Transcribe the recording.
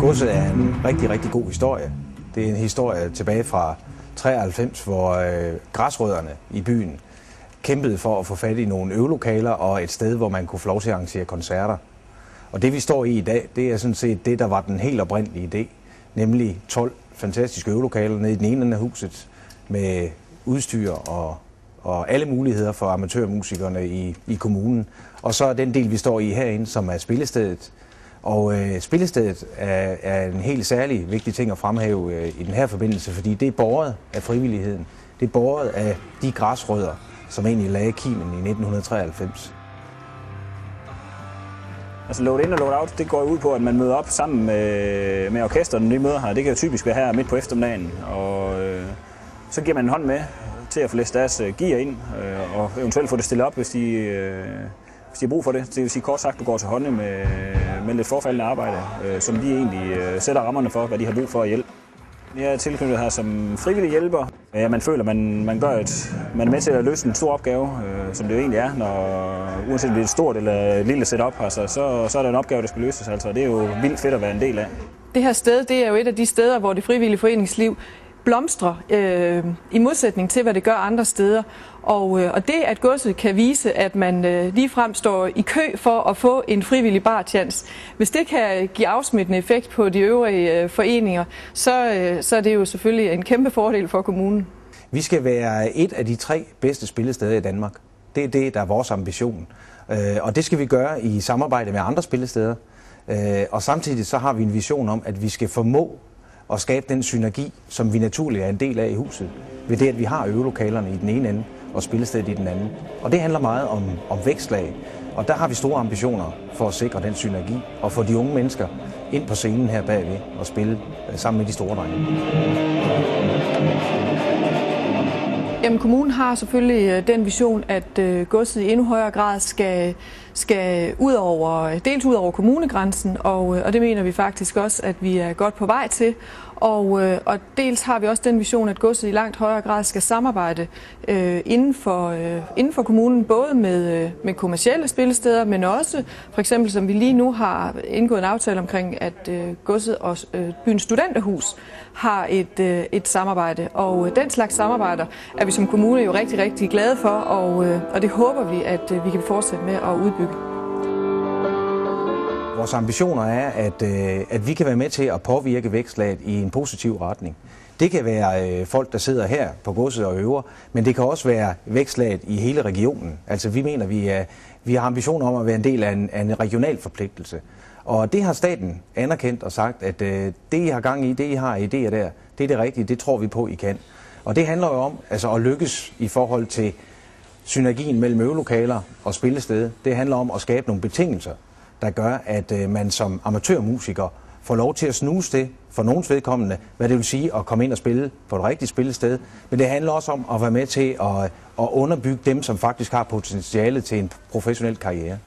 Godset er en rigtig, rigtig god historie. Det er en historie tilbage fra 93, hvor øh, græsrødderne i byen kæmpede for at få fat i nogle øvelokaler og et sted, hvor man kunne få lov til at arrangere koncerter. Og det vi står i i dag, det er sådan set det, der var den helt oprindelige idé, nemlig 12 fantastiske øvelokaler nede i den ene ende af huset med udstyr og, og alle muligheder for amatørmusikerne i, i kommunen. Og så er den del, vi står i herinde, som er spillestedet. Og øh, spillestedet er, er en helt særlig vigtig ting at fremhæve øh, i den her forbindelse, fordi det er borget af frivilligheden. Det er borget af de græsrødder, som egentlig lagde kimen i 1993. Altså load in og load out, det går ud på, at man møder op sammen øh, med, med orkesterne, når de møder her. Det kan jo typisk være her midt på eftermiddagen. Og øh, så giver man en hånd med til at få læst deres øh, gear ind, øh, og eventuelt få det stillet op, hvis de, øh, hvis de har brug for det. Det vil sige kort sagt, du går til hånden med, med lidt forfaldende arbejde, øh, som de egentlig øh, sætter rammerne for, hvad de har brug for at hjælpe. Jeg er tilknyttet her som frivillig hjælper. Ja, man føler, man, man, gør et, man er med til at løse en stor opgave, øh, som det jo egentlig er, når, uanset om det er et stort eller et lille setup, altså, så, så er der en opgave, der skal løses. Altså, det er jo vildt fedt at være en del af. Det her sted det er jo et af de steder, hvor det frivillige foreningsliv blomstrer øh, i modsætning til, hvad det gør andre steder. Og, øh, og det, at godset kan vise, at man øh, ligefrem står i kø for at få en frivillig barchance, hvis det kan give afsmittende effekt på de øvrige øh, foreninger, så, øh, så er det jo selvfølgelig en kæmpe fordel for kommunen. Vi skal være et af de tre bedste spillesteder i Danmark. Det er det, der er vores ambition. Øh, og det skal vi gøre i samarbejde med andre spillesteder. Øh, og samtidig så har vi en vision om, at vi skal formå at skabe den synergi, som vi naturligt er en del af i huset, ved det, at vi har øvelokalerne i den ene ende og spillestedet i den anden. Og det handler meget om, om vækstlag, og der har vi store ambitioner for at sikre den synergi og få de unge mennesker ind på scenen her bagved og spille øh, sammen med de store drenge. Jamen, kommunen har selvfølgelig øh, den vision, at øh, godset i endnu højere grad skal, skal ud over, dels ud over kommunegrænsen, og, øh, og det mener vi faktisk også, at vi er godt på vej til. Og, øh, og dels har vi også den vision, at godset i langt højere grad skal samarbejde øh, inden, for, øh, inden for kommunen, både med, øh, med kommercielle spillesteder, men også for eksempel, som vi lige nu har indgået en aftale omkring, at øh, godset og øh, byens studenterhus har et, øh, et samarbejde. Og øh, den slags samarbejder er vi som kommune jo rigtig, rigtig glade for, og, øh, og det håber vi, at øh, vi kan fortsætte med at udbygge. Vores ambitioner er, at, øh, at vi kan være med til at påvirke vækstlaget i en positiv retning. Det kan være øh, folk, der sidder her på godset og øver, men det kan også være vækstlaget i hele regionen. Altså vi mener, vi, er, vi har ambitioner om at være en del af en, af en regional forpligtelse. Og det har staten anerkendt og sagt, at øh, det I har gang i, det I har idéer der, det er det rigtige, det tror vi på, I kan. Og det handler jo om altså, at lykkes i forhold til synergien mellem øvelokaler og spillested. Det handler om at skabe nogle betingelser, der gør, at øh, man som amatørmusiker får lov til at snuse det for nogens vedkommende, hvad det vil sige at komme ind og spille på et rigtigt spillested. Men det handler også om at være med til at, øh, at underbygge dem, som faktisk har potentiale til en professionel karriere.